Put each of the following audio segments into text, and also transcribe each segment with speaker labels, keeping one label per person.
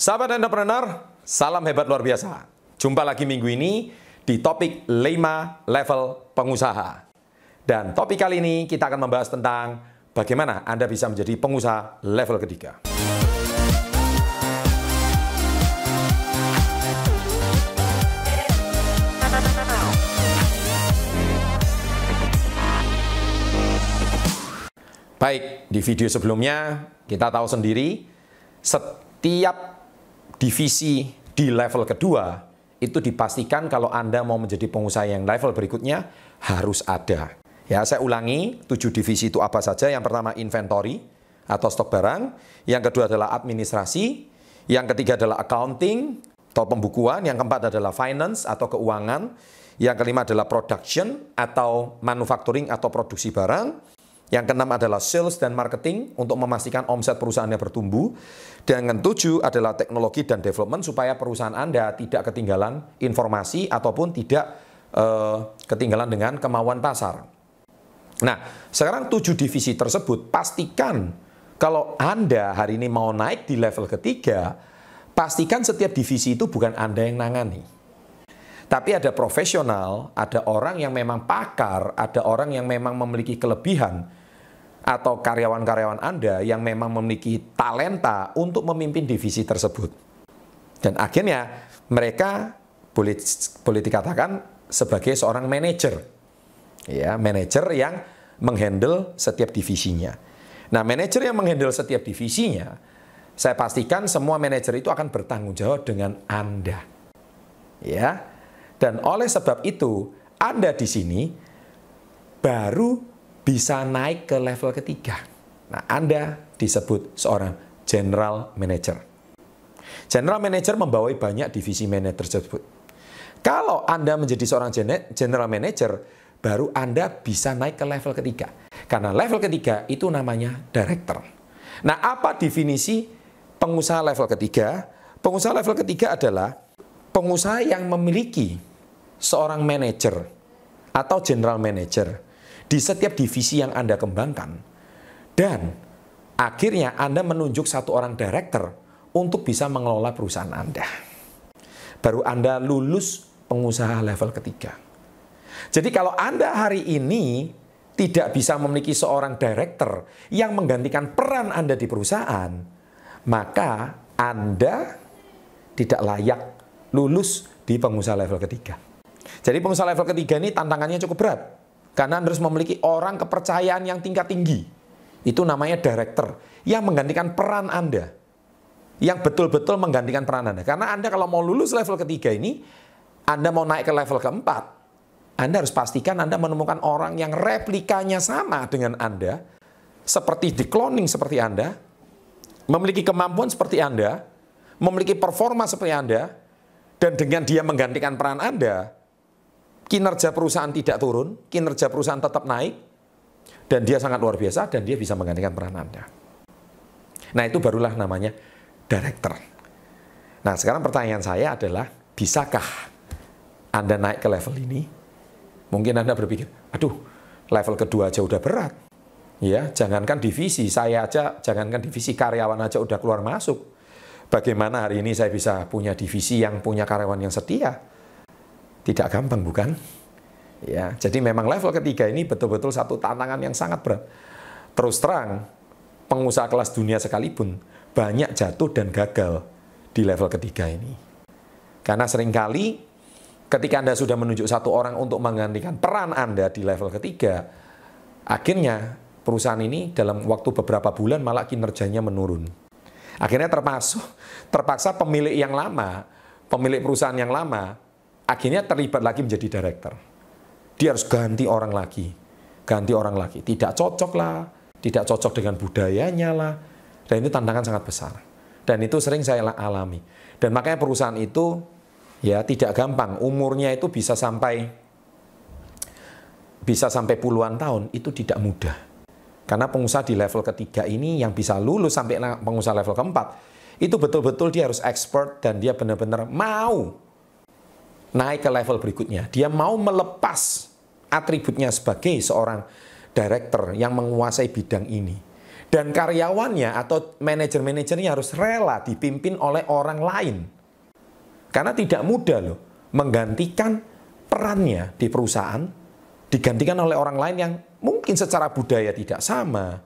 Speaker 1: Sahabat entrepreneur, salam hebat luar biasa. Jumpa lagi minggu ini di topik 5 level pengusaha. Dan topik kali ini kita akan membahas tentang bagaimana Anda bisa menjadi pengusaha level ketiga. Baik, di video sebelumnya kita tahu sendiri setiap divisi di level kedua itu dipastikan kalau Anda mau menjadi pengusaha yang level berikutnya harus ada. Ya, saya ulangi, tujuh divisi itu apa saja? Yang pertama inventory atau stok barang, yang kedua adalah administrasi, yang ketiga adalah accounting atau pembukuan, yang keempat adalah finance atau keuangan, yang kelima adalah production atau manufacturing atau produksi barang, yang keenam adalah sales dan marketing untuk memastikan omset perusahaannya bertumbuh. Dan yang ketujuh adalah teknologi dan development supaya perusahaan Anda tidak ketinggalan informasi ataupun tidak uh, ketinggalan dengan kemauan pasar. Nah, sekarang tujuh divisi tersebut pastikan kalau Anda hari ini mau naik di level ketiga, pastikan setiap divisi itu bukan Anda yang nangani. Tapi ada profesional, ada orang yang memang pakar, ada orang yang memang memiliki kelebihan atau karyawan-karyawan Anda yang memang memiliki talenta untuk memimpin divisi tersebut. Dan akhirnya mereka boleh boleh dikatakan sebagai seorang manajer. Ya, manajer yang menghandle setiap divisinya. Nah, manajer yang menghandle setiap divisinya, saya pastikan semua manajer itu akan bertanggung jawab dengan Anda. Ya. Dan oleh sebab itu, Anda di sini baru bisa naik ke level ketiga. Nah, Anda disebut seorang general manager. General manager membawai banyak divisi manajer tersebut. Kalau Anda menjadi seorang general manager, baru Anda bisa naik ke level ketiga. Karena level ketiga itu namanya director. Nah, apa definisi pengusaha level ketiga? Pengusaha level ketiga adalah pengusaha yang memiliki seorang manager atau general manager di setiap divisi yang Anda kembangkan. Dan akhirnya Anda menunjuk satu orang director untuk bisa mengelola perusahaan Anda. Baru Anda lulus pengusaha level ketiga. Jadi kalau Anda hari ini tidak bisa memiliki seorang director yang menggantikan peran Anda di perusahaan, maka Anda tidak layak lulus di pengusaha level ketiga. Jadi pengusaha level ketiga ini tantangannya cukup berat. Karena harus memiliki orang kepercayaan yang tingkat tinggi. Itu namanya director yang menggantikan peran Anda. Yang betul-betul menggantikan peran Anda. Karena Anda kalau mau lulus level ketiga ini, Anda mau naik ke level keempat, Anda harus pastikan Anda menemukan orang yang replikanya sama dengan Anda, seperti di cloning seperti Anda, memiliki kemampuan seperti Anda, memiliki performa seperti Anda, dan dengan dia menggantikan peran Anda, kinerja perusahaan tidak turun, kinerja perusahaan tetap naik, dan dia sangat luar biasa, dan dia bisa menggantikan peran Anda. Nah, itu barulah namanya director. Nah, sekarang pertanyaan saya adalah, bisakah Anda naik ke level ini? Mungkin Anda berpikir, aduh, level kedua aja udah berat. Ya, jangankan divisi, saya aja, jangankan divisi karyawan aja udah keluar masuk. Bagaimana hari ini saya bisa punya divisi yang punya karyawan yang setia? Tidak gampang bukan? Ya, jadi memang level ketiga ini betul-betul satu tantangan yang sangat berat. Terus terang, pengusaha kelas dunia sekalipun banyak jatuh dan gagal di level ketiga ini. Karena sering kali ketika Anda sudah menunjuk satu orang untuk menggantikan peran Anda di level ketiga, akhirnya perusahaan ini dalam waktu beberapa bulan malah kinerjanya menurun. Akhirnya termasuk terpaksa pemilik yang lama, pemilik perusahaan yang lama akhirnya terlibat lagi menjadi director. Dia harus ganti orang lagi, ganti orang lagi. Tidak cocok lah, tidak cocok dengan budayanya lah. Dan itu tantangan sangat besar. Dan itu sering saya alami. Dan makanya perusahaan itu ya tidak gampang. Umurnya itu bisa sampai bisa sampai puluhan tahun itu tidak mudah. Karena pengusaha di level ketiga ini yang bisa lulus sampai pengusaha level keempat, itu betul-betul dia harus expert dan dia benar-benar mau naik ke level berikutnya. Dia mau melepas atributnya sebagai seorang director yang menguasai bidang ini. Dan karyawannya atau manajer-manajernya harus rela dipimpin oleh orang lain. Karena tidak mudah loh menggantikan perannya di perusahaan digantikan oleh orang lain yang mungkin secara budaya tidak sama,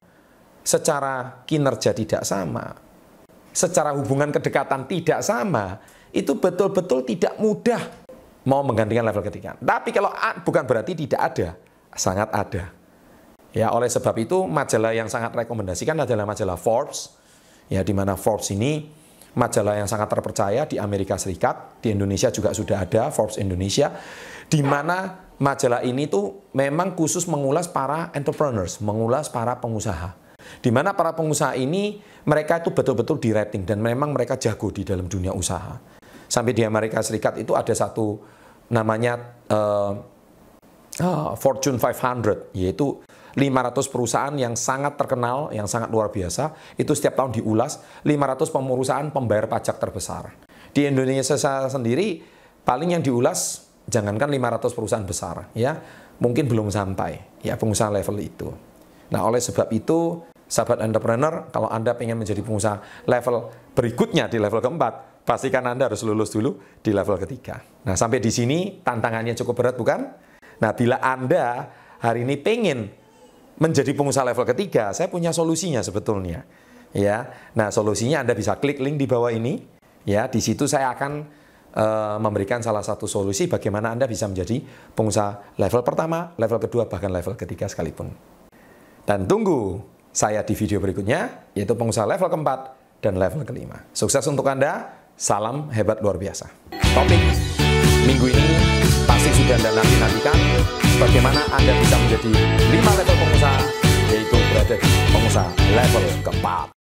Speaker 1: secara kinerja tidak sama, secara hubungan kedekatan tidak sama, itu betul-betul tidak mudah mau menggantikan level ketiga. Tapi kalau bukan berarti tidak ada, sangat ada. Ya, oleh sebab itu majalah yang sangat rekomendasikan adalah majalah Forbes. Ya, di mana Forbes ini majalah yang sangat terpercaya di Amerika Serikat, di Indonesia juga sudah ada Forbes Indonesia, di mana majalah ini tuh memang khusus mengulas para entrepreneurs, mengulas para pengusaha. Di mana para pengusaha ini mereka itu betul-betul di rating dan memang mereka jago di dalam dunia usaha. Sampai di Amerika Serikat itu ada satu namanya uh, uh, Fortune 500, yaitu 500 perusahaan yang sangat terkenal, yang sangat luar biasa, itu setiap tahun diulas, 500 perusahaan pembayar pajak terbesar. Di Indonesia sendiri, paling yang diulas, jangankan 500 perusahaan besar, ya mungkin belum sampai, ya pengusaha level itu. Nah, oleh sebab itu, sahabat entrepreneur, kalau Anda ingin menjadi pengusaha level berikutnya di level keempat, pastikan Anda harus lulus dulu di level ketiga. Nah, sampai di sini tantangannya cukup berat, bukan? Nah, bila Anda hari ini pengen menjadi pengusaha level ketiga, saya punya solusinya sebetulnya. Ya, nah solusinya Anda bisa klik link di bawah ini. Ya, di situ saya akan uh, memberikan salah satu solusi bagaimana Anda bisa menjadi pengusaha level pertama, level kedua, bahkan level ketiga sekalipun. Dan tunggu saya di video berikutnya, yaitu pengusaha level keempat dan level kelima. Sukses untuk Anda, salam hebat luar biasa. Topik minggu ini pasti sudah Anda nanti-nantikan bagaimana Anda bisa menjadi 5 level pengusaha, yaitu berada di pengusaha level keempat.